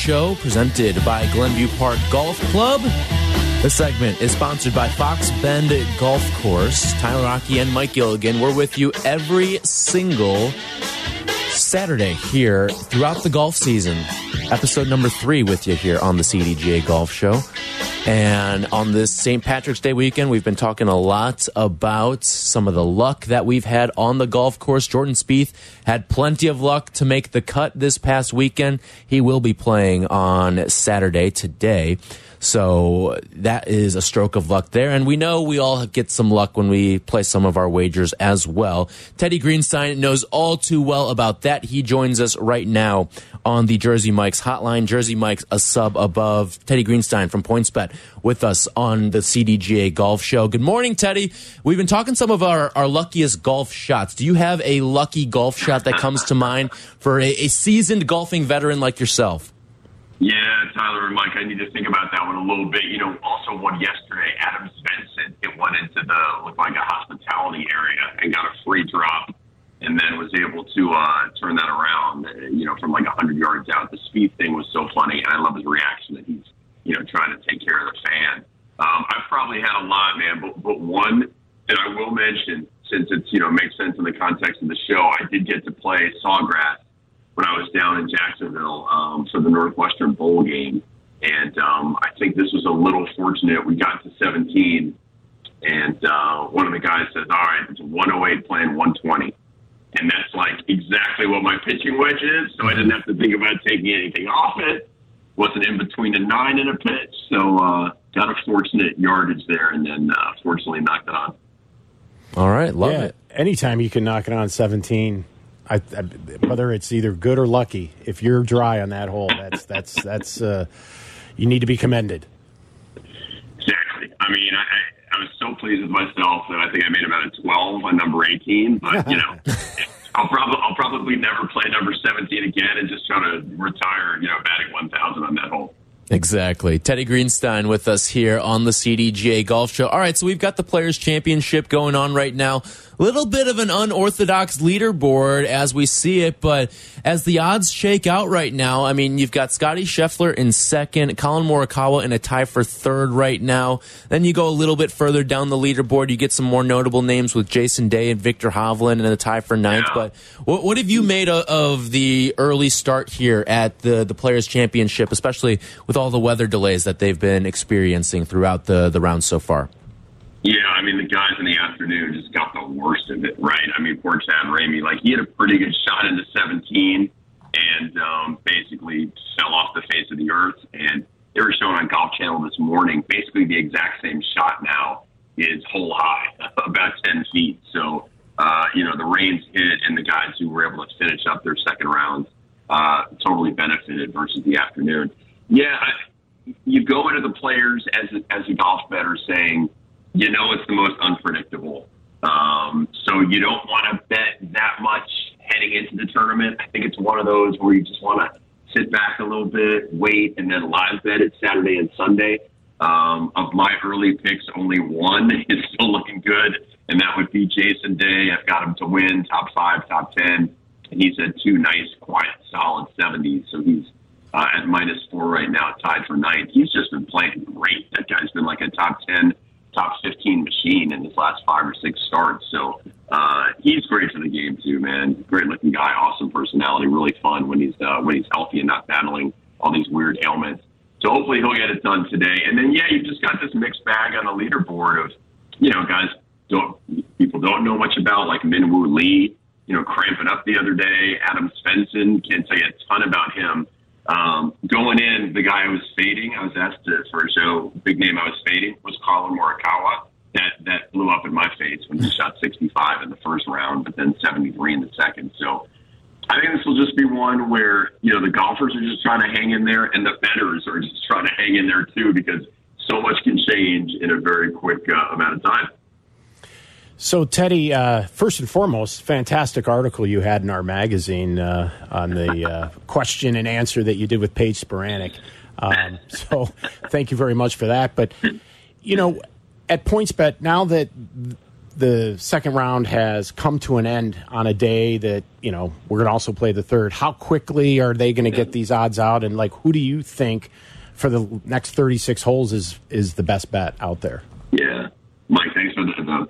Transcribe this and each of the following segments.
Show, presented by Glenview Park Golf Club. This segment is sponsored by Fox Bend Golf Course. Tyler Rocky and Mike Gilligan. We're with you every single Saturday here throughout the golf season. Episode number three with you here on the CDGA Golf Show. And on this St. Patrick's Day weekend, we've been talking a lot about some of the luck that we've had on the golf course. Jordan Spieth had plenty of luck to make the cut this past weekend. He will be playing on Saturday today. So that is a stroke of luck there. And we know we all get some luck when we play some of our wagers as well. Teddy Greenstein knows all too well about that. He joins us right now on the Jersey Mike's hotline. Jersey Mike's a sub above. Teddy Greenstein from PointsBet with us on the CDGA Golf Show. Good morning, Teddy. We've been talking some of our, our luckiest golf shots. Do you have a lucky golf shot that comes to mind for a, a seasoned golfing veteran like yourself? Yeah, Tyler and Mike, I need to think about that one a little bit. You know, also one yesterday, Adam Svensson, it went into the, looked like a hospitality area and got a free drop and then was able to uh, turn that around, you know, from like 100 yards out. The speed thing was so funny, and I love his reaction that he's, you know, trying to take care of the fan. Um, I've probably had a lot, man, but, but one that I will mention, since it's, you know, makes sense in the context of the show, I did get to play Sawgrass when I was down in Jacksonville um, for the Northwestern Bowl game. And um, I think this was a little fortunate. We got to 17, and uh, one of the guys says, All right, it's 108 playing 120. And that's like exactly what my pitching wedge is. So I didn't have to think about taking anything off it. Wasn't in between a nine and a pitch. So uh, got a fortunate yardage there, and then uh, fortunately knocked it on. All right, love yeah, it. anytime you can knock it on 17, I, I, whether it's either good or lucky, if you're dry on that hole, that's that's that's uh, you need to be commended. Exactly. I mean, I, I, I was so pleased with myself that I think I made about a 12 on number 18. But you know, I'll probably I'll probably never play number 17 again and just try to retire, you know, batting 1,000 on that hole. Exactly. Teddy Greenstein with us here on the CDGA Golf Show. All right, so we've got the Players Championship going on right now. A little bit of an unorthodox leaderboard as we see it, but as the odds shake out right now, I mean, you've got Scotty Scheffler in second, Collin Morikawa in a tie for third right now. Then you go a little bit further down the leaderboard, you get some more notable names with Jason Day and Viktor Hovland in a tie for ninth. Yeah. But what, what have you made of, of the early start here at the the Players Championship, especially with all the weather delays that they've been experiencing throughout the the round so far? Yeah, I mean, the guys in the afternoon just got the worst of it, right? I mean, poor Chad Ramey, like, he had a pretty good shot into 17 and um, basically fell off the face of the earth. And they were showing on Golf Channel this morning basically the exact same shot now is hole high, about 10 feet. So, uh, you know, the rains hit, and the guys who were able to finish up their second rounds uh, totally benefited versus the afternoon. Yeah, I, you go into the players as a, as a golf bettor saying, you know, it's the most unpredictable. Um, so you don't want to bet that much heading into the tournament. I think it's one of those where you just want to sit back a little bit, wait, and then live bet it Saturday and Sunday. Um, of my early picks, only one is still looking good, and that would be Jason Day. I've got him to win top five, top ten, and he's at two nice, quiet, solid 70s. So he's uh, at minus four right now, tied for ninth. He's just been playing great. That guy's been like a top 10, top 15 machine in his last five or six starts. So uh, he's great for the game too, man. Great looking guy, awesome personality, really fun when he's uh, when he's healthy and not battling all these weird ailments. So hopefully he'll get it done today. And then yeah, you've just got this mixed bag on the leaderboard of you know guys don't people don't know much about like Min Woo Lee. You know, cramping up the other day. Adam Svensson can't you a ton about him. Um, going in, the guy I was fading, I was asked to, for a show, big name I was fading was Collin Morikawa. That that blew up in my face when he shot 65 in the first round, but then 73 in the second. So I think this will just be one where you know the golfers are just trying to hang in there, and the bettors are just trying to hang in there too, because so much can change in a very quick uh, amount of time. So, Teddy, uh, first and foremost, fantastic article you had in our magazine uh, on the uh, question and answer that you did with Paige Spiranac. Um, so, thank you very much for that. But, you know, at PointsBet, now that the second round has come to an end on a day that, you know, we're going to also play the third, how quickly are they going to get these odds out? And, like, who do you think for the next 36 holes is, is the best bet out there? Yeah. Mike, thanks for the, the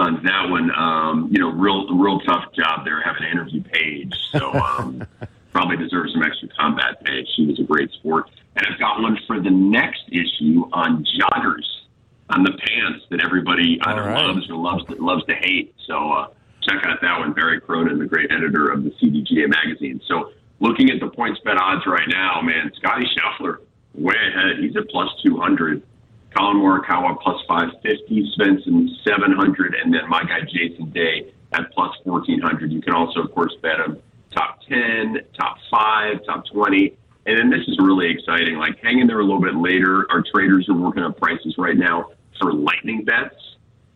on that one. Um, you know, real real tough job there having an interview Paige. So um, probably deserves some extra combat pay. She was a great sport. And I've got one for the next issue on joggers, on the pants that everybody either right. loves or loves to, loves to hate. So uh, check out that one. Barry Cronin, the great editor of the CDGA magazine. So looking at the PointsBet odds right now, man, Scotty Scheffler way ahead. He's at plus 200. Collin Morikawa plus 550, Svensson 700, and then my guy Jason Day at plus 1400. You can also, of course, bet him top 10, top 5, top 20. And then this is really exciting. Like, hang in there a little bit later. Our traders are working on prices right now for lightning bets.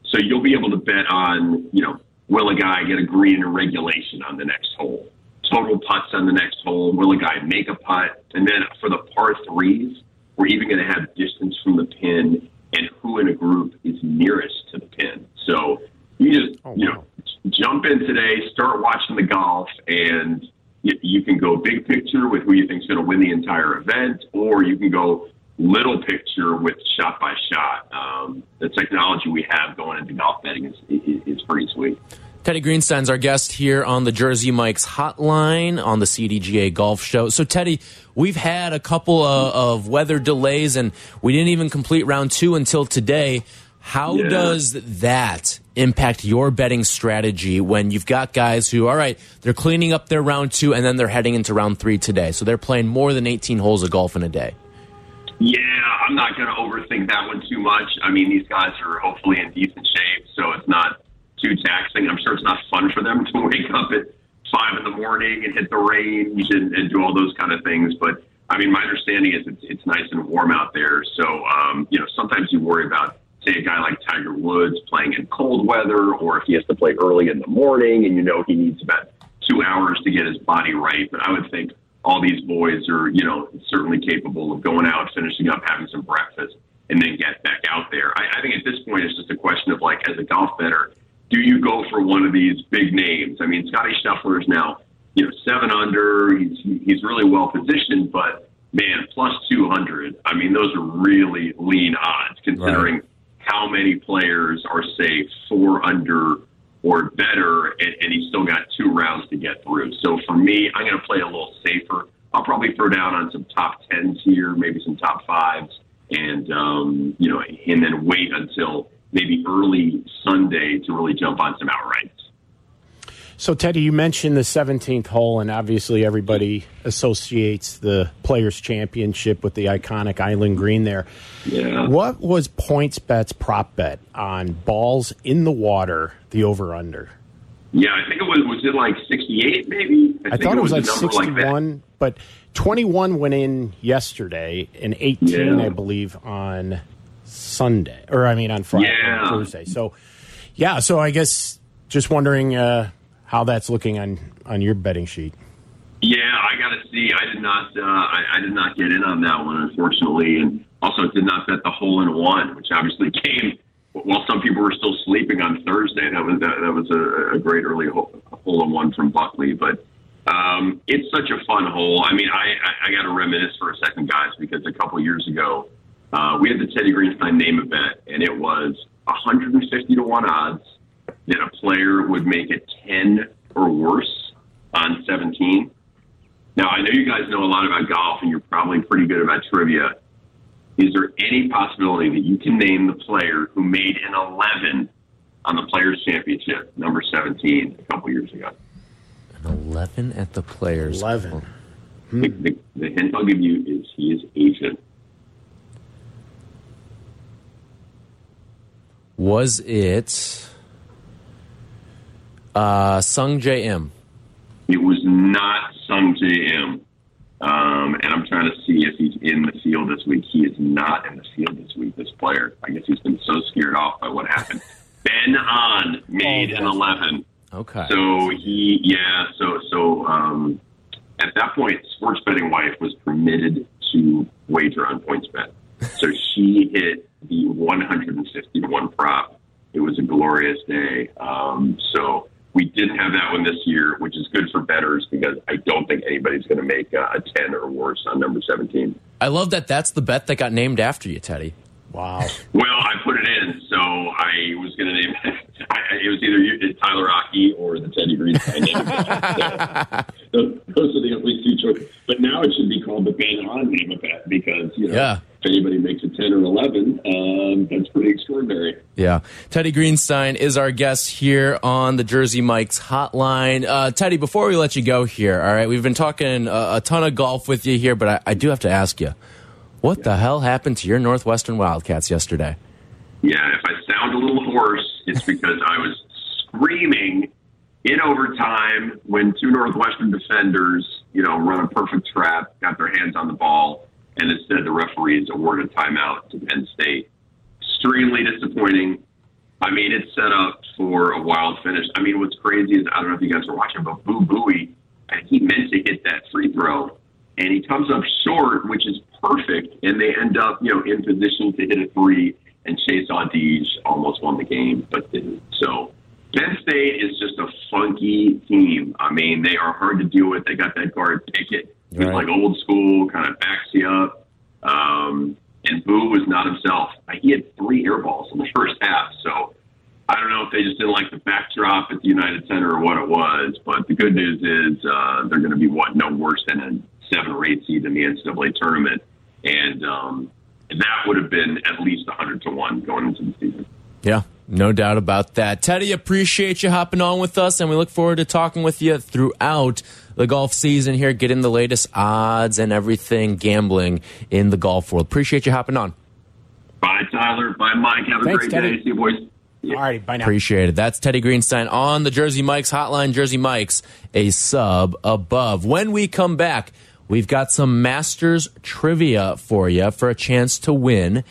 So you'll be able to bet on, you know, will a guy get a green in regulation on the next hole? Total putts on the next hole. Will a guy make a putt? And then for the par threes, we're even going to have distance from the pin and who in a group is nearest to the pin. So you just, Oh, you know, jump in today, start watching the golf, and you, you can go big picture with who you think's going to win the entire event, or you can go little picture with shot by shot. Um, the technology we have going into golf betting is, is, is pretty sweet. Teddy Greenstein's our guest here on the Jersey Mike's hotline on the CDGA Golf Show. So, Teddy, we've had a couple of, of weather delays, and we didn't even complete round two until today. How Yeah. does that impact your betting strategy when you've got guys who, all right, they're cleaning up their round two, and then they're heading into round three today? So they're playing more than 18 holes of golf in a day. Yeah, I'm not going to overthink that one too much. I mean, these guys are hopefully in decent shape, so it's not too taxing. I'm sure it's not fun for them to wake up at five in the morning and hit the range and, and do all those kind of things. But I mean, my understanding is it's, it's nice and warm out there. So, um, you know, sometimes you worry about, say, a guy like Tiger Woods playing in cold weather, or if he has to play early in the morning and you know he needs about two hours to get his body right. But I would think all these boys are, you know, certainly capable of going out, finishing up, having some breakfast, and then get back out there. I, I think at this point it's just a question of like, as a golf bettor, do you go for one of these big names? I mean, Scotty Scheffler is now, you know, seven under. He's he's really well positioned, but man, plus two hundred. I mean, those are really lean odds considering how many players are say four under or better, and, and he's still got two rounds to get through. So for me, I'm going to play a little safer. I'll probably throw down on some top tens here, maybe some top fives, and um, you know, and then wait until maybe early Sunday to really jump on some outrights. So, Teddy, you mentioned the 17th hole, and obviously everybody associates the Players' Championship with the iconic Island Green there. Yeah. What was PointsBet's prop bet on balls in the water, the over under? Yeah, I think it was was it like 68 maybe. I, think thought it was a like number that. 61, but 21 went in yesterday and 18, Yeah. I believe, on Sunday. Or, I mean, on Friday, Yeah. Thursday. So, yeah, so I guess just wondering uh, how that's looking on, on your betting sheet. Yeah, I got to see. I did not. Uh, I, I did not get in on that one, unfortunately, and also did not bet the hole in one, which obviously came while some people were still sleeping on Thursday. That was that, that was a, a great early hole, hole in one from Buckley, but um, it's such a fun hole. I mean, I I, I got to reminisce for a second, guys, because a couple years ago uh, we had the Teddy Greenstein name event, and it was 150 to one odds that a player would make it 10 or worse on 17. Now, I know you guys know a lot about golf and you're probably pretty good about trivia. Is there any possibility that you can name the player who made an 11 on the Players' Championship, number 17, a couple years ago? An 11 at the Players. 11. The, the, the hint I'll give you is he is Asian. Was it uh, Sungjae Im? It was not Sungjae Im. Um, and I'm trying to see if he's in the field this week. He is not in the field this week, this player. I guess he's been so scared off by what happened. Ben An made an 11. Okay. So he, yeah, so, so, um, at that point, Sports Betting Wife was permitted to wager on PointsBet. So she hit the 150 to 1 prop. It was a glorious day. Um, so we didn't have that one this year, which is good for bettors because I don't think anybody's going to make a, a 10 or worse on number 17. I love that that's the bet that got named after you, Teddy. Wow. Well, I put it in, so I was going to name it. I, it was either you, Tyler Rocky or the Teddy Greenstein name. so, those are the only two choices. But now it should be called the Ben An name of bet because, you know, Yeah. If anybody makes a 10 or 11, um, that's pretty extraordinary. Yeah. Teddy Greenstein is our guest here on the Jersey Mike's hotline. Uh, Teddy, before we let you go here, all right, we've been talking a, a ton of golf with you here, but I, I do have to ask you, what the hell happened to your Northwestern Wildcats yesterday? Yeah, if I sound a little hoarse, it's because I was screaming in overtime when two Northwestern defenders, you know, run a perfect trap, got their hands on the ball, and instead the referees awarded a timeout to Penn State. Extremely disappointing. I mean, it's set up for a wild finish. I mean, what's crazy is I don't know if you guys are watching, but Boo Buie, uh, he meant to hit that free throw, and he comes up short, which is perfect, and they end up, you know, in position to hit a three. And Chase Audige almost won the game, but didn't. So Penn State is just a funky team. I mean, they are hard to deal with. They got that guard Pickett, who's Right. like old school, kind of backs you up. Um, and Boo was not himself. He had three air balls in the first half. So I don't know if they just didn't like the backdrop at the United Center or what it was. But the good news is uh, they're going to be what no worse than a seven or eight seed in the NCAA tournament, and um, that would have been at least hundred to one going into the season. Yeah, no doubt about that. Teddy, appreciate you hopping on with us, and we look forward to talking with you throughout the golf season here, getting the latest odds and everything gambling in the golf world. Appreciate you hopping on. Bye, Tyler. Bye, Mike. Have a Thanks, great Teddy. day. See you, boys. All right. Bye now. Appreciate it. That's Teddy Greenstein on the Jersey Mike's hotline. Jersey Mike's a sub above. When we come back, we've got some Masters trivia for you for a chance to win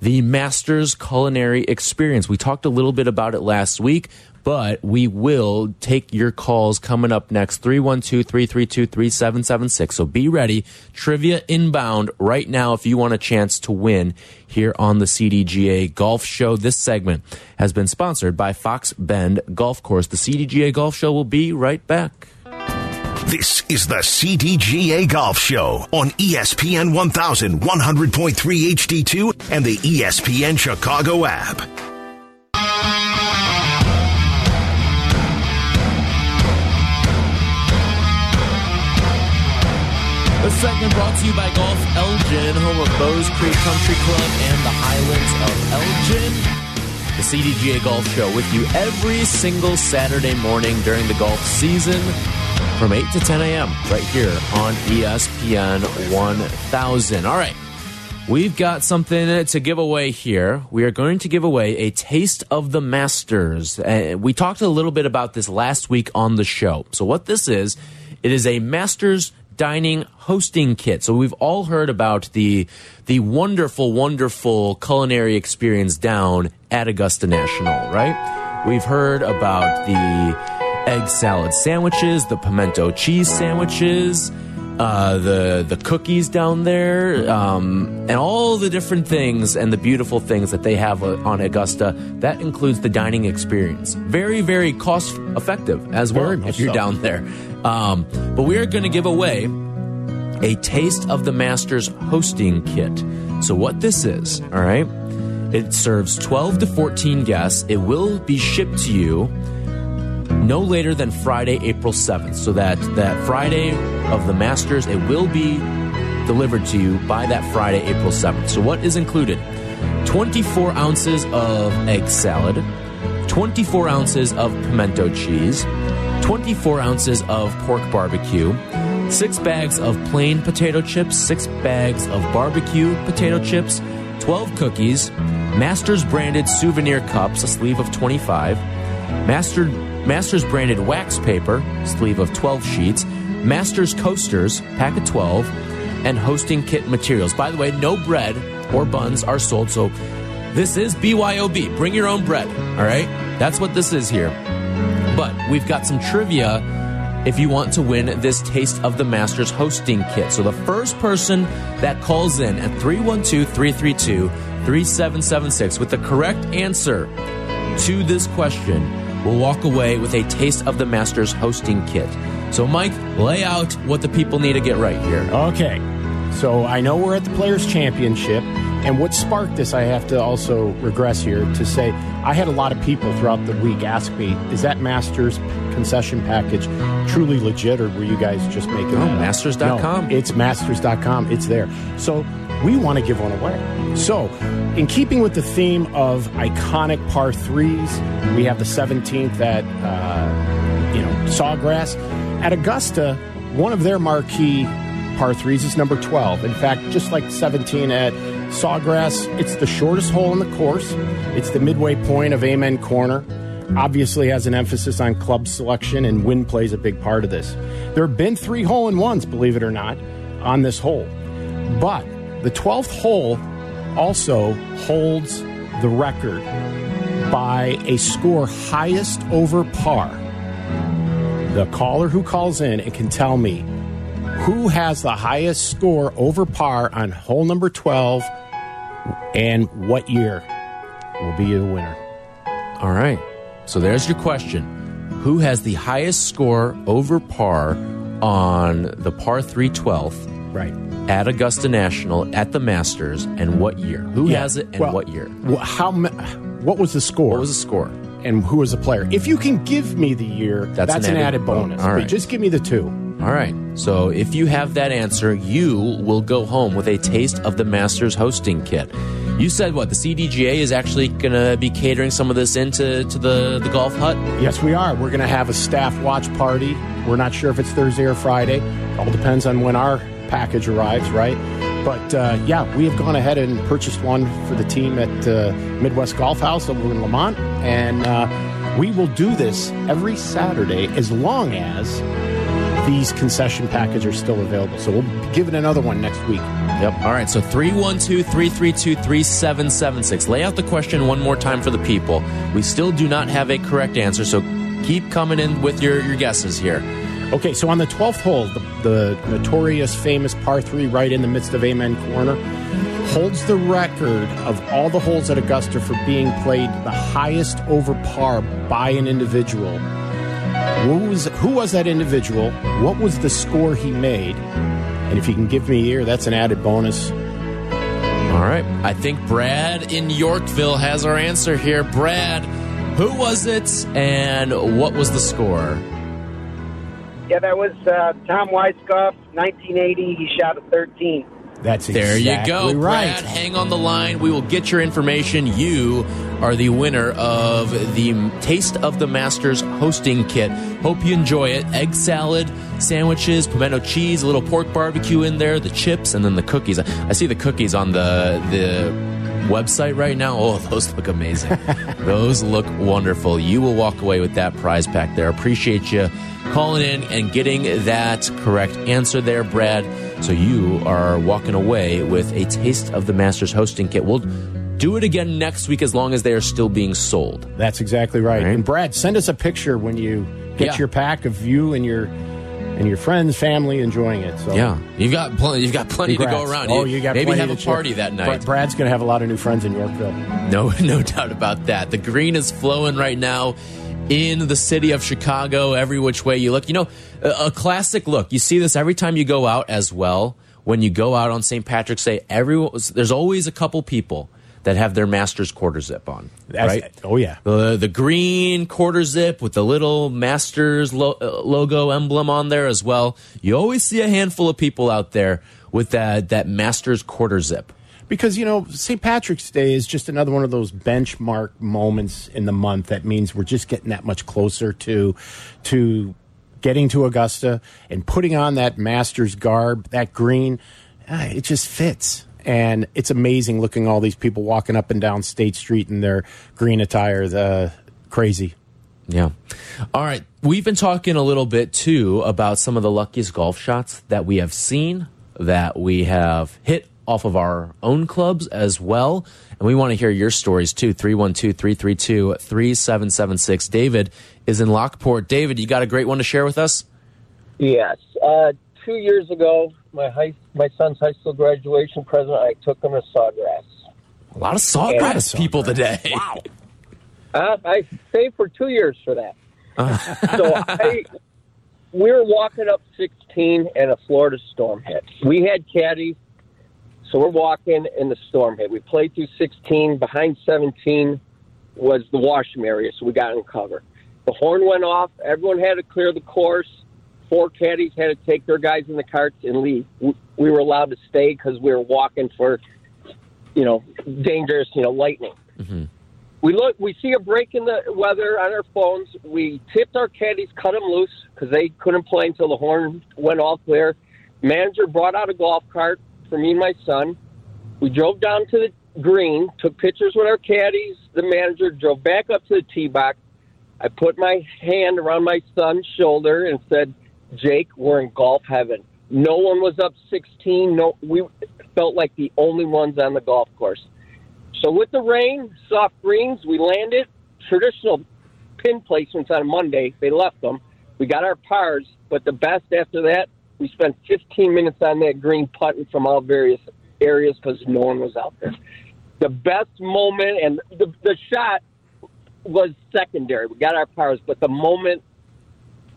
the Masters Culinary Experience. We talked a little bit about it last week, but we will take your calls coming up next 312 332 3776. So be ready. Trivia inbound right now if you want a chance to win here on the CDGA Golf Show. This segment has been sponsored by Fox Bend Golf Course. The CDGA Golf Show will be right back. This is the CDGA Golf Show on ESPN 1100.3 HD2 and the ESPN Chicago app. This segment brought to you by Golf Elgin, home of Bowes Creek Country Club and the Highlands of Elgin. The CDGA Golf Show with you every single Saturday morning during the golf season from 8 to 10 a.m. right here on ESPN 1000. All right. We've got something to give away here. We are going to give away a taste of the Masters. Uh, we talked a little bit about this last week on the show. So, what this is, it is a Masters dining hosting kit. So, we've all heard about the the wonderful, wonderful culinary experience down at Augusta National, right? We've heard about the egg salad sandwiches, the pimento cheese sandwiches uh, the the cookies down there, um, and all the different things and the beautiful things that they have uh, on Augusta. That includes the dining experience. Very very cost effective as well if you're down there. Um, but we are going to give away a taste of the Masters hosting kit. So what this is, all right? It serves 12 to 14 guests. It will be shipped to you no later than Friday, April 7th. So that that Friday of the Masters, it will be delivered to you by that Friday, April 7th. So what is included? 24 ounces of egg salad, 24 ounces of pimento cheese, 24 ounces of pork barbecue, six bags of plain potato chips, six bags of barbecue potato chips, 12 cookies, Masters branded souvenir cups, a sleeve of 25, Master Masters branded wax paper, sleeve of 12 sheets, Masters coasters, pack of 12, and hosting kit materials. By the way, no bread or buns are sold, so this is BYOB. Bring your own bread, all right? That's what this is here. But we've got some trivia if you want to win this Taste of the Masters hosting kit. So the first person that calls in at 312 332 3776 with the correct answer to this question will walk away with a Taste of the Masters hosting kit. So, Mike, lay out what the people need to get right here. Okay. So I know we're at the Players' Championship. And what sparked this, I have to also regress here to say I had a lot of people throughout the week ask me, is that Masters concession package truly legit, or were you guys just making No, that masters.com. No, it's masters.com. It's there. So we want to give one away. So, in keeping with the theme of iconic par threes, we have the 17th at, uh, you know, Sawgrass. At Augusta, one of their marquee par threes is number 12. In fact, just like 17 at Sawgrass, it's the shortest hole in the course. It's the midway point of Amen Corner. Obviously, has an emphasis on club selection, and wind plays a big part of this. There have been three hole in ones, believe it or not, on this hole. But the 12th hole also holds the record by a score highest over par. The caller who calls in and can tell me who has the highest score over par on hole number 12 and what year will be the winner. All right. So there's your question. Who has the highest score over par on the par 3 12th Right. at Augusta National at the Masters and what year? Who Yeah. has it and Well, what year? How what was the score? What was the score? and who was the player? If you can give me the year, That's that's, an an, added added, bonus. bonus. All But right. Just give me the two. All right. So if you have that answer, you will go home with a taste of the Masters hosting kit. You said what? The CDGA is actually going to be catering some of this into to the, the golf hut? Yes, we are. We're going to have a staff watch party. We're not sure if it's Thursday or Friday. All depends on when our package arrives, right? But uh, yeah, we have gone ahead and purchased one for the team at uh, Midwest Golf House over in Lemont, and uh, we will do this every Saturday as long as these concession packages are still available. So we'll give it another one next week. Yep. All right. So 312 332 3776. Lay out the question one more time for the people. We still do not have a correct answer, so keep coming in with your, your guesses here. Okay, so on the 12th hole, the, the notorious famous par 3 right in the midst of Amen Corner holds the record of all the holes at Augusta for being played the highest over par by an individual. Who was, who was that individual? What was the score he made? And if you can give me a year, that's an added bonus. All right. I think Brad in Yorkville has our answer here. Brad, who was it and what was the score? Yeah, that was uh, Tom Weiskopf, 1980. He shot a 13. That's There you go, right. Brad. Hang on the line. We will get your information. You are the winner of the Taste of the Masters hosting kit. Hope you enjoy it. Egg salad, sandwiches, pimento cheese, a little pork barbecue in there, the chips, and then the cookies. I see the cookies on the the website right now. Oh, those look amazing. those look wonderful. You will walk away with that prize pack there. Appreciate you calling in and getting that correct answer there, Brad. So you are walking away with a taste of the Masters hosting kit. We'll do it again next week as long as they are still being sold. That's exactly right. Right. And Brad, send us a picture when you get Yeah. your pack of you and your and your friends, family enjoying it. So Yeah, you've got plenty. You've got plenty to go around. Oh, you got maybe have a share. party that Bra- night. Brad's going to have a lot of new friends in Yorkville. No, no doubt about that. The green is flowing right now in the city of Chicago, every which way you look. You know, a, a classic look. You see this every time you go out as well. When you go out on St. Patrick's Day, everyone, there's always a couple people that have their Masters quarter zip on, That's- right? Oh yeah. The the green quarter zip with the little Masters lo- uh, logo emblem on there as well. You always see a handful of people out there with that that Masters quarter zip. Because you know St. Patrick's Day is just another one of those benchmark moments in the month that means we're just getting that much closer to to getting to Augusta and putting on that Masters garb, that green. ah, It just fits. And it's amazing looking all these people walking up and down State Street in their green attire. The crazy. Yeah. All right. We've been talking a little bit too about some of the luckiest golf shots that we have seen, that we have hit off of our own clubs as well. And we want to hear your stories too. 312 332 3776. David is in Lockport. David, you got a great one to share with us? Yes. Uh, two years ago, my high, my son's high school graduation present, I took him to Sawgrass. A lot of Sawgrass people today. Wow. Uh, I saved for two years for that. so I, we were walking up 16 and a Florida storm hit. We had caddies, so we're walking and the storm hit. We played through 16. Behind 17 was the washroom area, so we got in cover. The horn went off. Everyone had to clear the course. Four caddies had to take their guys in the carts and leave. We, we were allowed to stay because we were walking for, you know, dangerous, you know, lightning. Mm-hmm. We look, we see a break in the weather on our phones. We tipped our caddies, cut them loose because they couldn't play until the horn went all clear. Manager brought out a golf cart for me and my son. We drove down to the green, took pictures with our caddies. The manager drove back up to the tee box. I put my hand around my son's shoulder and said, "Jake, we're in golf heaven." No one was up 16. No, we felt like the only ones on the golf course. So with the rain, soft greens, we landed. Traditional pin placements on Monday, they left them. We got our pars, but the best after that, we spent 15 minutes on that green putting from all various areas because no one was out there. The best moment and the, the shot was secondary. We got our pars, but the moment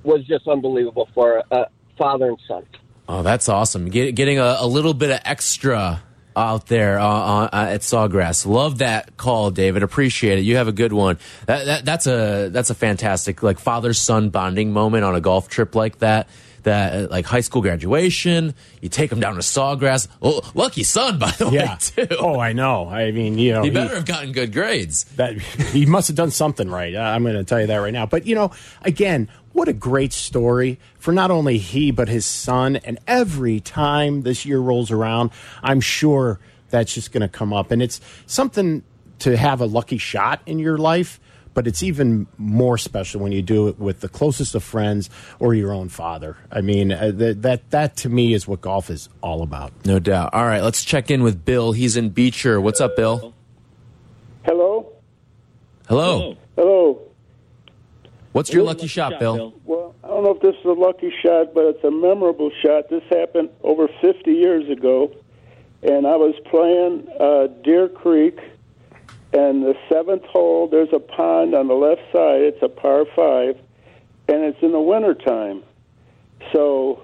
was just unbelievable for a father and son. Oh, that's awesome. Get, getting a, a little bit of extra out there uh, uh, at Sawgrass. Love that call, David. Appreciate it. You have a good one. That, that, that's a that's a fantastic like father son bonding moment on a golf trip like that. That uh, like high school graduation, you take them down to Sawgrass. Oh, lucky son, by the Yeah. way, too. Oh, I know. I mean, you know, he he- better have gotten good grades. that he must have done something right. Uh, I'm going to tell you that right now. But you know, again, what a great story for not only he but his son. And every time this year rolls around, I'm sure that's just going to come up. And it's something to have a lucky shot in your life. But it's even more special when you do it with the closest of friends or your own father. I mean, uh, that, that that to me is what golf is all about. No doubt. All right, let's check in with Bill. He's in Beecher. What's up, Bill? Hello? Hello. Hello. What's your lucky shot, Bill? Well, I don't know if this is a lucky shot, but it's a memorable shot. This happened over 50 years ago, and I was playing uh, Deer Creek, and the seventh hole, there's a pond on the left side. It's a par five, and it's in the wintertime. So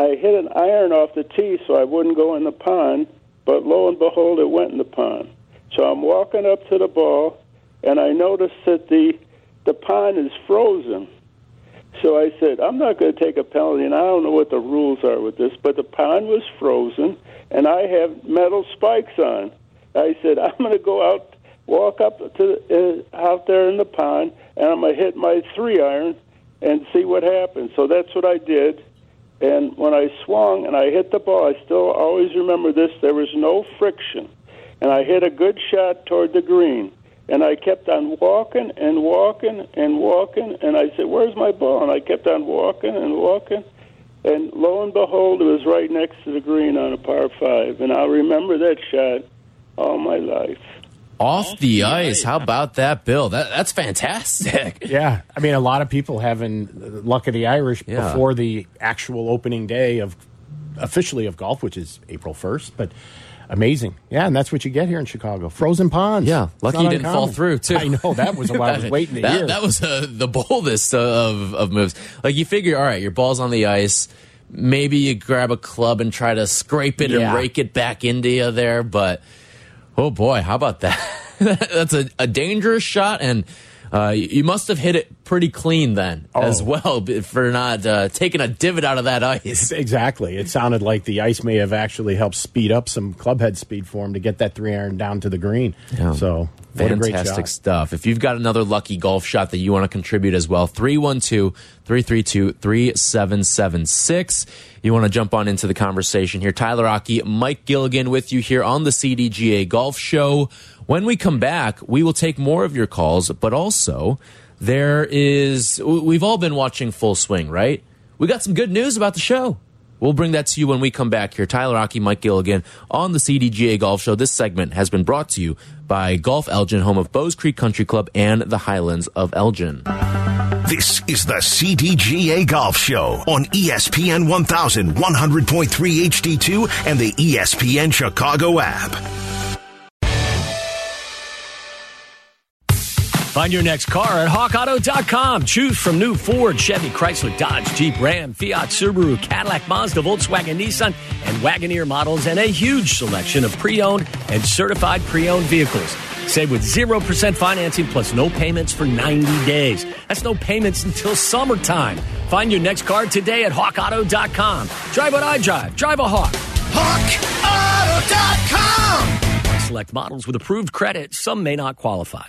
I hit an iron off the tee so I wouldn't go in the pond, but lo and behold, it went in the pond. So I'm walking up to the ball, and I noticed that the the pond is frozen. So I said, I'm not going to take a penalty, and I don't know what the rules are with this, but the pond was frozen, and I have metal spikes on. I said, I'm going to go out, walk up to uh, out there in the pond, and I'm going to hit my three iron and see what happens. So that's what I did. And when I swung and I hit the ball, I still always remember this there was no friction. And I hit a good shot toward the green. And I kept on walking and walking and walking. And I said, Where's my ball? And I kept on walking and walking. And lo and behold, it was right next to the green on a par five. And I'll remember that shot all my life. Off the ice. How about that, Bill? That, that's fantastic. Yeah, I mean, a lot of people having luck of the Irish Yeah. before the actual opening day of officially of golf, which is April first. But amazing, yeah, and that's what you get here in Chicago: frozen ponds. Yeah, lucky you didn't fall through too. I know that was what I was waiting to that, hear. That was uh, the boldest of of moves. Like you figure, all right, your ball's on the ice. Maybe you grab a club and try to scrape it Yeah. and rake it back into you there, but oh boy, how about that? That's a, a dangerous shot, and uh, you must have hit it pretty clean then as Oh. well for not uh, taking a divot out of that ice. Exactly. It sounded like the ice may have actually helped speed up some clubhead speed for him to get that three iron down to the green. Yeah. So what a great Fantastic stuff. If you've got another lucky golf shot that you want to contribute as well, 312 332 3776. You want to jump on into the conversation here. Tyler Rocky, Mike Gilligan with you here on the CDGA Golf Show. When we come back, we will take more of your calls, but also there is, we've all been watching Full Swing, right? We got some good news about the show. We'll bring that to you when we come back here. Tyler Rocky, Mike Gilligan on the CDGA Golf Show. This segment has been brought to you by Golf Elgin, home of Bowes Creek Country Club and the Highlands of Elgin. This is the CDGA Golf Show on ESPN 1100.3 HD2 and the ESPN Chicago app. Find your next car at hawkauto.com. Choose from new Ford, Chevy, Chrysler, Dodge, Jeep, Ram, Fiat, Subaru, Cadillac, Mazda, Volkswagen, Nissan, and Wagoneer models, and a huge selection of pre owned and certified pre owned vehicles. Save with 0% financing plus no payments for 90 days. That's no payments until summertime. Find your next car today at hawkauto.com. Drive what I drive. Drive a Hawk. HawkAuto.com. Select models with approved credit. Some may not qualify.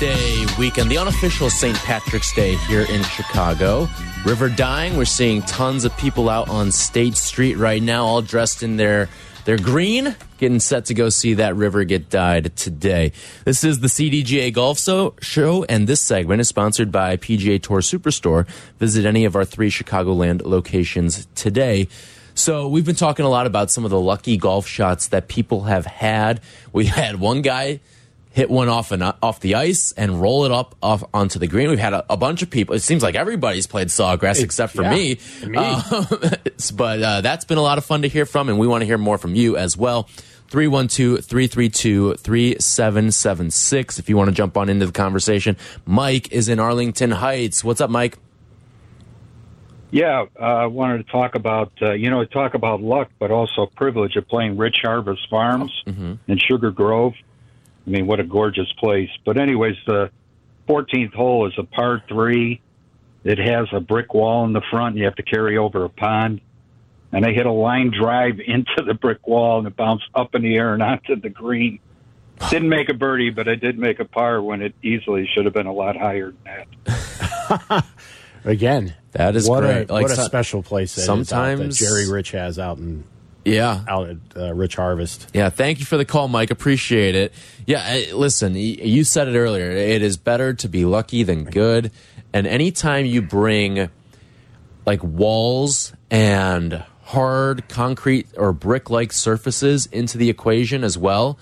Day weekend, the unofficial St. Patrick's Day here in Chicago. River dyeing. We're seeing tons of people out on State Street right now, all dressed in their their green, getting set to go see that river get dyed today. This is the CDGA Golf Show, and this segment is sponsored by PGA Tour Superstore. Visit any of our three Chicagoland locations today. So we've been talking a lot about some of the lucky golf shots that people have had. We had one guy hit one off and off the ice and roll it up off onto the green. We've had a, a bunch of people. It seems like everybody's played sawgrass except for yeah, me. me. Um, but uh, that's been a lot of fun to hear from, and we want to hear more from you as well. 312 332 3776 if you want to jump on into the conversation. Mike is in Arlington Heights. What's up, Mike? Yeah, uh, I wanted to talk about, uh, you know, talk about luck, but also privilege of playing Rich Harvest Farms in Sugar Grove. I mean, what a gorgeous place. But, anyways, the 14th hole is a par three. It has a brick wall in the front, and you have to carry over a pond. And I hit a line drive into the brick wall, and it bounced up in the air and onto the green. Didn't make a birdie, but I did make a par when it easily should have been a lot higher than that. Again, That is what great. A, Like what a so- special place that is out that sometimes- Jerry Rich has out in Yeah. out at uh, Rich Harvest. Yeah, thank you for the call, Mike. Appreciate it. Yeah, listen, you said it earlier. It is better to be lucky than good. And anytime you bring like walls and hard concrete or brick like surfaces into the equation as well,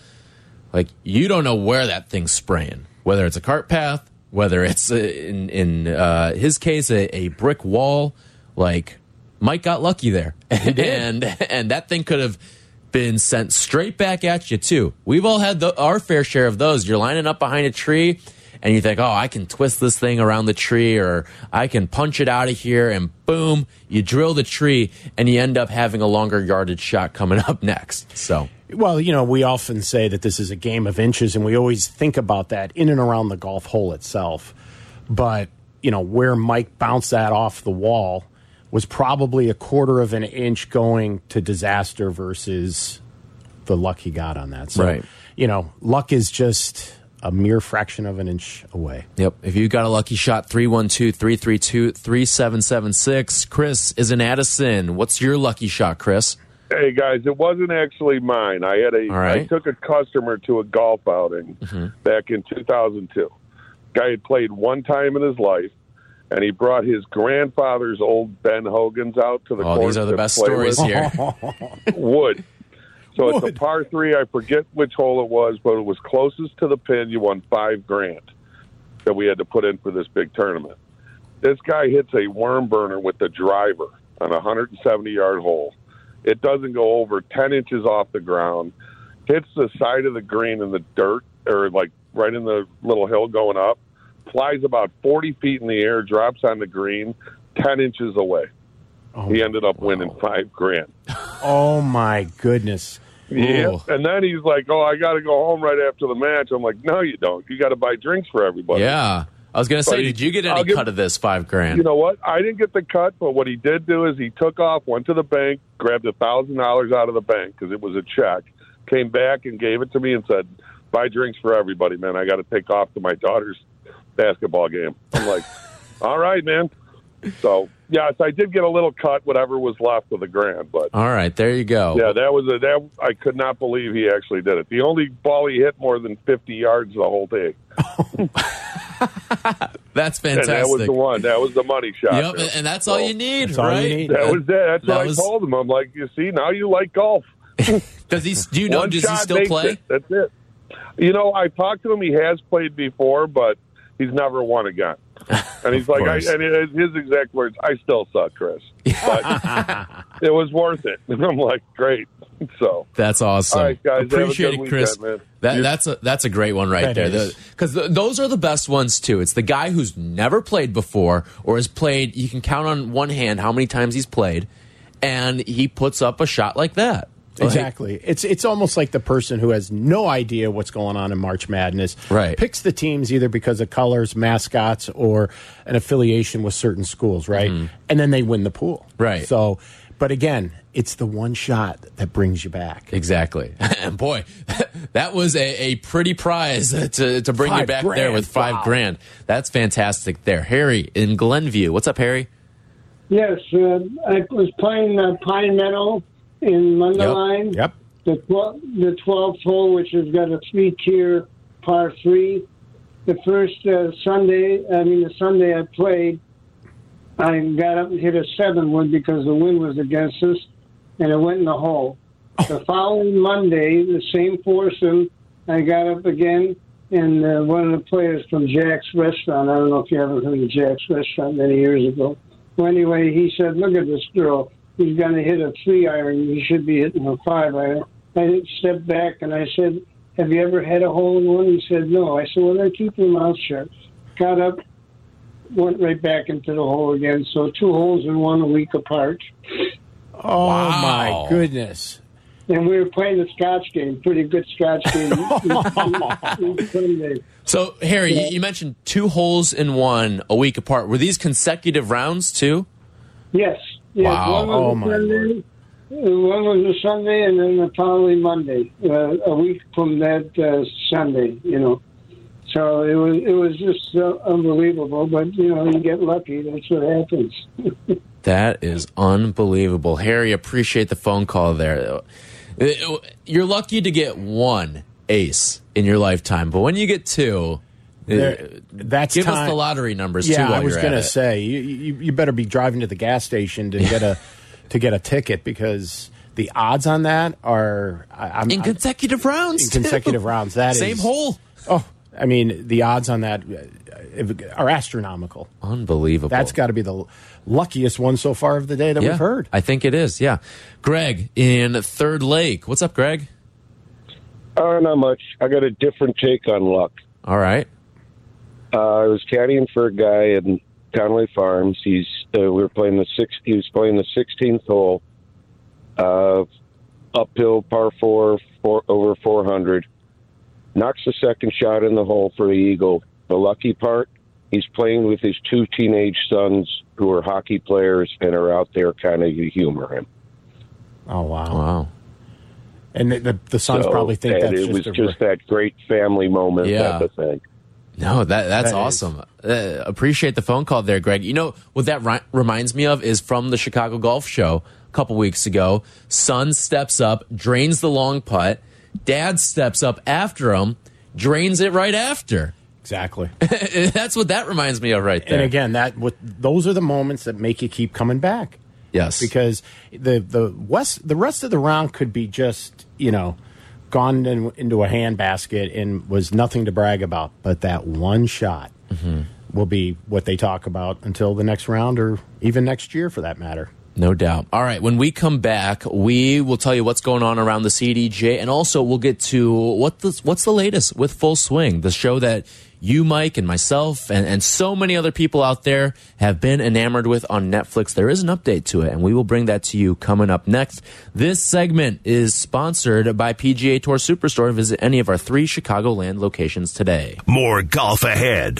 like you don't know where that thing's spraying, whether it's a cart path, whether it's uh, in in uh, his case a, a brick wall. Like Mike got lucky there, and and that thing could have been sent straight back at you too. We've all had the, our fair share of those. You're lining up behind a tree. And you think, oh, I can twist this thing around the tree, or I can punch it out of here, and boom, you drill the tree, and you end up having a longer yardage shot coming up next. So, Well, you know, we often say that this is a game of inches, and we always think about that in and around the golf hole itself. But, you know, where Mike bounced that off the wall was probably a quarter of an inch going to disaster versus the luck he got on that. So, Right. you know, luck is just a mere fraction of an inch away. Yep. If you got a lucky shot, 312 332 3776. Chris is in Addison. What's your lucky shot, Chris? Hey guys, it wasn't actually mine. I had a All right. I took a customer to a golf outing mm-hmm. back in 2002. Guy had played one time in his life, and he brought his grandfather's old Ben Hogan's out to the Oh, course these are the best stories with. here. Wood. So it's a par three. I forget which hole it was, but it was closest to the pin. You won five grand that we had to put in for this big tournament. This guy hits a worm burner with the driver on a 170 yard hole. It doesn't go over 10 inches off the ground, hits the side of the green in the dirt, or like right in the little hill going up, flies about 40 feet in the air, drops on the green 10 inches away. Oh he ended up winning five grand. Oh, my goodness. Yeah. Ooh. And then he's like, "Oh, I got to go home right after the match." I'm like, "No, you don't. You got to buy drinks for everybody." Yeah. I was going to say, But did you get I'll any give- cut of this five grand? You know what? I didn't get the cut, but what he did do is he took off, went to the bank, grabbed a thousand dollars out of the bank because it was a check, came back and gave it to me and said, "Buy drinks for everybody, man. I got to take off to my daughter's basketball game." I'm like, "All right, man." So yes, I did get a little cut, whatever was left of the grand, but All right, there you go. yeah, that was a that I could not believe he actually did it. The only ball he hit more than fifty yards the whole day, That's and that was the one. That was the money shot. Yep, man. and that's all you need, That's all you right? need. That was it. That's That what was- I told him. I'm like, you see, now you like golf. Does he? Do you know? One Does he still makes play? it. That's it. You know, I talked to him. He has played before, but he's never won again. And he's like, I, and it- his exact words, "I still suck, Chris, but it was worth it." And I'm like, great. So, That's awesome. All right, guys, Appreciate good it, Chris. weekend, man. That, that's a that's a great one right That there. is. Because those are the best ones too. It's the guy who's never played before or has played. You can count on one hand how many times he's played, and he puts up a shot like that. Like, Exactly. It's it's almost like the person who has no idea what's going on in March Madness. Right. Picks the teams either because of colors, mascots, or an affiliation with certain schools, right? And then they win the pool. Right. So, but again, it's the one shot that brings you back. Exactly. And boy, that was a, a pretty prize to, to bring you Five back there with five Wow. grand. That's fantastic there. Harry in Glenview. What's up, Harry? Yes, uh, I was playing uh, Pine Meadow in Mundelein. Yep. The twel- the twelfth hole, which has got a three tier par three. The first uh, Sunday, I mean the Sunday I played, I got up and hit a seven wood because the wind was against us, and it went in the hole. The following Monday, the same foursome, I got up again, and uh, one of the players from Jack's Restaurant, I don't know if you ever heard of Jack's Restaurant many years ago. Well, anyway, he said, "Look at this girl. He's going to hit a three iron. He should be hitting a five iron." I stepped back and I said, "Have you ever had a hole in one?" He said, "No." I said, "Well, then keep your mouth shut." Got up, went right back into the hole again. So two holes in one a week apart. Oh Wow. my goodness. And we were playing the Scotch game, pretty good Scotch game. So, Harry, you, you mentioned two holes in one a week apart. Were these consecutive rounds too? Yes. Yes. Wow. One was Oh, a my Sunday, One was a Sunday, and then the following Monday, uh, a week from that uh, Sunday. You know, so it was it was just uh, unbelievable. But you know, you get lucky. That's what happens. That is unbelievable. Harry, appreciate the phone call there. Uh, You're lucky to get one ace in your lifetime, but when you get two, There- that's give us the lottery numbers Yeah, too. While I was going to say you, you you better be driving to the gas station to get a to get a ticket because the odds on that are I, I'm in I- consecutive rounds. in too. consecutive rounds. That same is- hole. Oh, I mean the odds on that uh, are astronomical. Unbelievable. That's got to be the luckiest one so far of the day that yeah, we've heard. I think it is. Yeah, Greg in Third Lake. What's up, Greg? Uh, not much. I got a different take on luck. All right. Uh, I was caddying for a guy in Conway Farms. He's uh, we were playing the six. He was playing the 16th hole, uh, uphill par four, four over 400. Knocks the second shot in the hole for the eagle. The lucky part, he's playing with his two teenage sons who are hockey players and are out there kind of to humor him. Oh wow! Wow. And the the, the sons So, probably think and that's it was a, just that great family moment Yeah. type of thing. No, that that's That awesome. Uh, appreciate the phone call there, Greg. You know what that ri reminds me of is from the Chicago Golf Show a couple weeks ago. Son steps up, drains the long putt. Dad steps up after him, drains it right after. exactly. that's what that reminds me of right there. And again, that what those are the moments that make you keep coming back. yes, because the the west the rest of the round could be just you know gone in, into a handbasket and was nothing to brag about, but that one shot mm-hmm. will be what they talk about until the next round or even next year for that matter. No doubt. All right. When we come back, we will tell you what's going on around the CDJ, and also we'll get to what the what's the latest with Full Swing, the show that you, Mike, and myself, and, and so many other people out there have been enamored with on Netflix. There is an update to it, and we will bring that to you coming up next. This segment is sponsored by PGA Tour Superstore. Visit any of our three Chicagoland locations today. More golf ahead.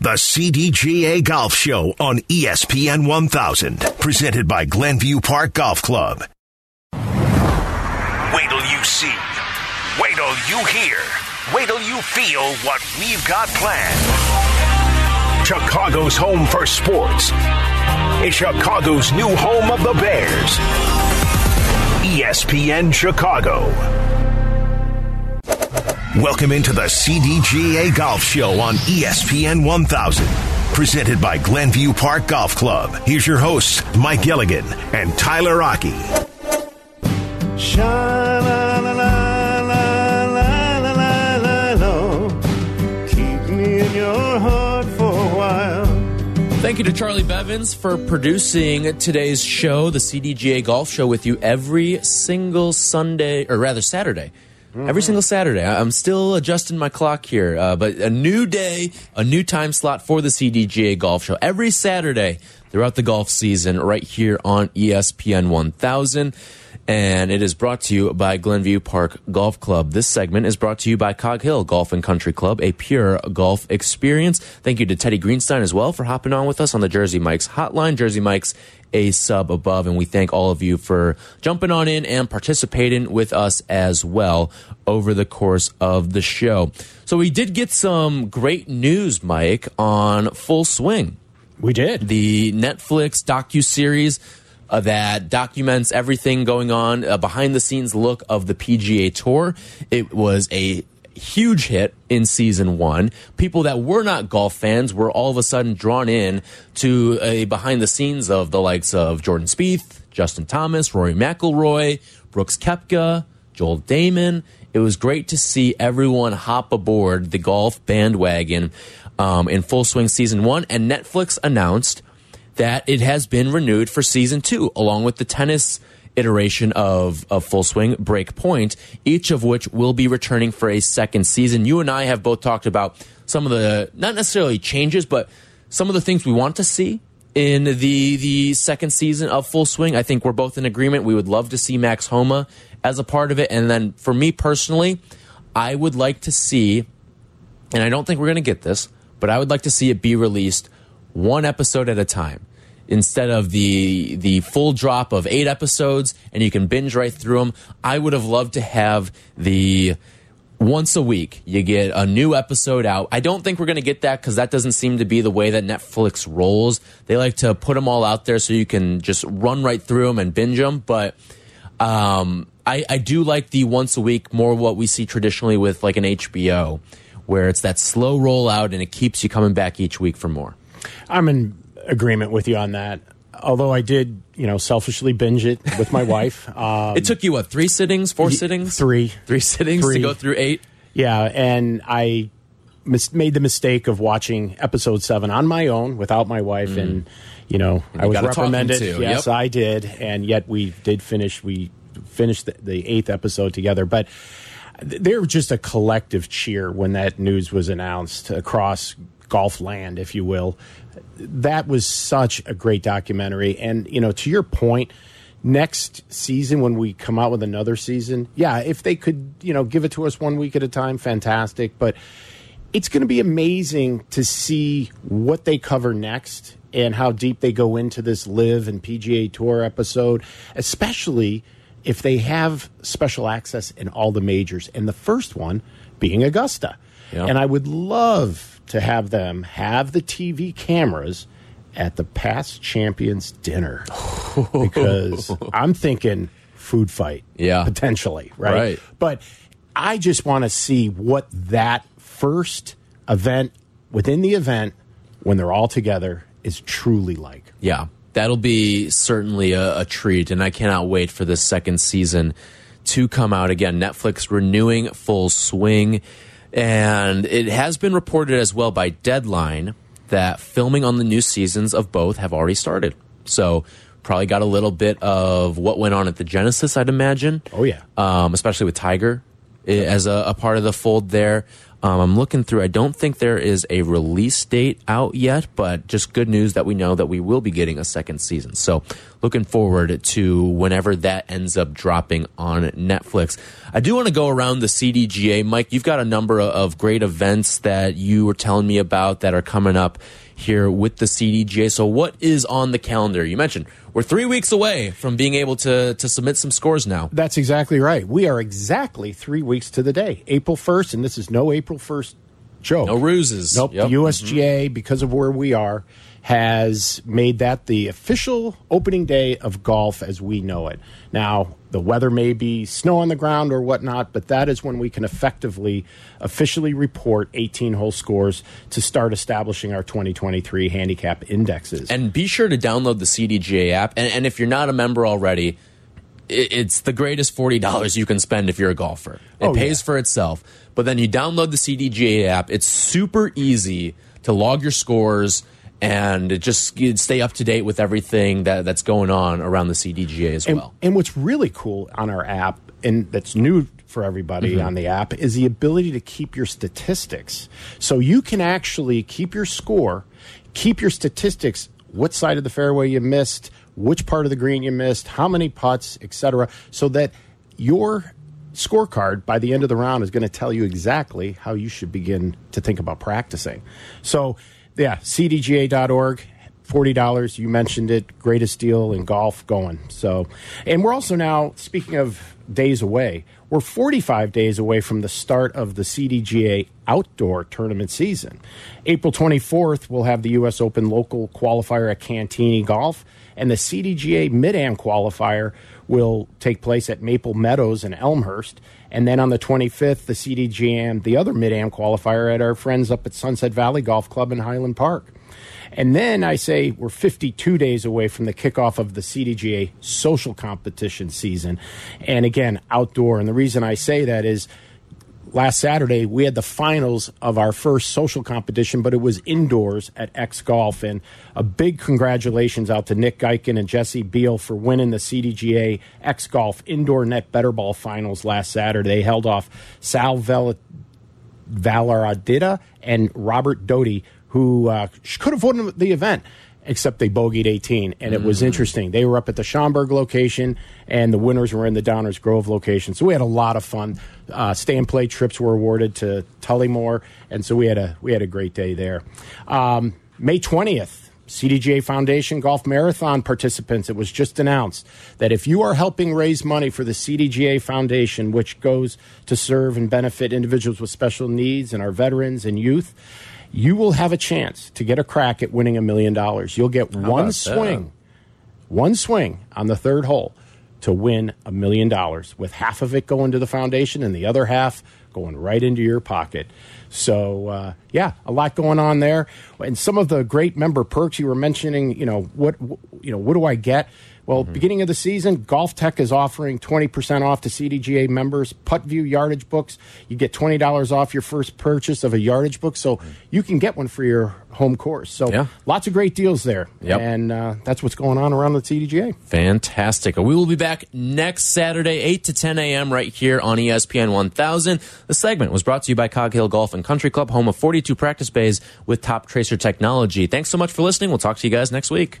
The CDGA Golf Show on ESPN 1000, presented by Glenview Park Golf Club. Wait till you see. Wait till you hear. Wait till you feel what we've got planned. Chicago's home for sports. It's Chicago's new home of the Bears. ESPN Chicago. Welcome into the CDGA Golf Show on E ESPN 1000. Presented by Glenview Park Golf Club. Here's your hosts, Mike Gilligan and Tyler Rocky. Keep Thank you to Charlie Bevins for producing today's show, the CDGA Golf Show, with you every single Sunday, or rather Saturday. Every single Saturday. I'm still adjusting my clock here, uh, but a new day, a new time slot for the CDGA Golf Show. Every Saturday throughout the golf season, right here on ESPN 1000. And it is brought to you by Glenview Park Golf Club. This segment is brought to you by Cog Hill Golf and Country Club, a pure golf experience. Thank you to Teddy Greenstein as well for hopping on with us on the Jersey Mike's hotline. Jersey Mike's a sub above, and we thank all of you for jumping on in and participating with us as well over the course of the show. So we did get some great news, Mike, on Full Swing. We did. The Netflix docu-series uh, that documents everything going on, a behind the scenes look of the PGA Tour. It was a huge hit in season one. People that were not golf fans were all of a sudden drawn in to a behind the scenes of the likes of Jordan Spieth, Justin Thomas, Rory McIlroy, Brooks Koepka, Joel Dahmen. It was great to see everyone hop aboard the golf bandwagon um, in full swing season one. And Netflix announced that it has been renewed for season two, along with the tennis iteration of, of Full Swing Breakpoint, each of which will be returning for a second season. You and I have both talked about some of the, not necessarily changes, but some of the things we want to see in the the second season of Full Swing. I think we're both in agreement. We would love to see Max Homa as a part of it. And then for me personally, I would like to see, and I don't think we're going to get this, but I would like to see it be released one episode at a time instead of the the full drop of eight episodes and you can binge right through them i would have loved to have the once a week you get a new episode out. I don't think we're going to get that because that doesn't seem to be the way that netflix rolls. They like to put them all out there so you can just run right through them and binge them but um, I, I do like the once a week more what we see traditionally with like an hbo where it's that slow rollout and it keeps you coming back each week for more. I'm in agreement with you on that. Although I did, you know, selfishly binge it with my wife. Um, it took you what three sittings, four sittings, three, three sittings Three. to go through eight. Yeah, and I made the mistake of watching episode seven on my own without my wife, and you know, And I was reprimanded. Yes, yep. I did, and yet we did finish. We finished the, the eighth episode together, but th- there was just a collective cheer when that news was announced across golf land, if you will. That was such a great documentary, and you know, to your point next season when we come out with another season yeah if they could you know give it to us one week at a time fantastic. But it's going to be amazing to see what they cover next and how deep they go into this LIV and pga tour episode especially if they have special access in all the majors and the first one being augusta. Yeah. and i would love to have them have the tv cameras at the past champions dinner because I'm thinking food fight. Yeah. Potentially, right? Right. But I just want to see what that first event within the event when they're all together is truly like. Yeah, that'll be certainly a, a treat, and I cannot wait for this second season to come out again. Netflix renewing full swing, and it has been reported as well by Deadline that filming on the new seasons of both have already started. So probably got a little bit of what went on at the Genesis, I'd imagine. Oh yeah, um, especially with Tiger i- as a, a part of the fold there. Um, I'm looking through. I don't think there is a release date out yet, but just good news that we know that we will be getting a second season. So, looking forward to whenever that ends up dropping on Netflix. I do want to go around the CDGA. Mike, you've got a number of great events that you were telling me about that are coming up here with the CDGA. So, what is on the calendar? You mentioned we're three weeks away from being able to to submit some scores now. That's exactly right. We are exactly three weeks to the day, April first, and this is no April first joke. No ruses. Nope. Yep. The USGA, mm-hmm. because of where we are, has made that the official opening day of golf as we know it. Now, the weather may be snow on the ground or whatnot, but that is when we can effectively officially report 18 hole scores to start establishing our 2023 handicap indexes. And be sure to download the CDGA app. And, and if you're not a member already, it's the greatest $40 you can spend if you're a golfer. It Oh, pays yeah. for itself. But then you download the CDGA app. It's super easy to log your scores and just stay up to date with everything that, that's going on around the CDGA as and, well. and what's really cool on our app, and that's new for everybody Mhm. on the app, is the ability to keep your statistics. So you can actually keep your score, keep your statistics, what side of the fairway you missed, which part of the green you missed, how many putts, etc., so that your scorecard by the end of the round is going to tell you exactly how you should begin to think about practicing. So, yeah, cdga.org. Forty dollars. You mentioned it. Greatest deal in golf going. So, and we're also now speaking of days away. We're forty-five days away from the start of the CDGA outdoor tournament season. April twenty-fourth, we'll have the U.S. Open local qualifier at Cantigny Golf, and the CDGA Mid-Am qualifier will take place at Maple Meadows in Elmhurst. And then on the 25th, the CDGM, the other Mid-Am qualifier at our friends up at Sunset Valley Golf Club in Highland Park. And then I say we're 52 days away from the kickoff of the CDGA social competition season. And again, outdoor. And the reason I say that is last Saturday we had the finals of our first social competition, but it was indoors at X Golf. And a big congratulations out to Nick Geiken and Jesse Beal for winning the CDGA X Golf Indoor Net Better Ball Finals last Saturday. They held off Sal Vel- Valaradita and Robert Doty, who uh, could have won the event. Except they bogeyed 18, and it was Mm. interesting. They were up at the Schaumburg location, and the winners were in the Downers Grove location. So we had a lot of fun. Uh, stay and play trips were awarded to Tullymore, and so we had a we had a great day there. Um, May 20th, CDGA Foundation Golf Marathon participants, it was just announced that if you are helping raise money for the CDGA Foundation, which goes to serve and benefit individuals with special needs and our veterans and youth, you will have a chance to get a crack at winning a million dollars. You'll get How one about that? swing, one swing on the third hole to win a million dollars, with half of it going to the foundation and the other half going right into your pocket. So uh, yeah, a lot going on there, and some of the great member perks you were mentioning. You know what? You know what do I get? Well, beginning of the season, GolfTec is offering 20% off to CDGA members. Puttview yardage books, you get $20 off your first purchase of a yardage book. So you can get one for your home course. So Yeah. lots of great deals there. Yep. And uh, that's what's going on around the CDGA. Fantastic. We will be back next Saturday, 8 to 10 a.m., right here on ESPN 1000. The segment was brought to you by Cog Hill Golf and Country Club, home of 42 practice bays with top tracer technology. Thanks so much for listening. We'll talk to you guys next week.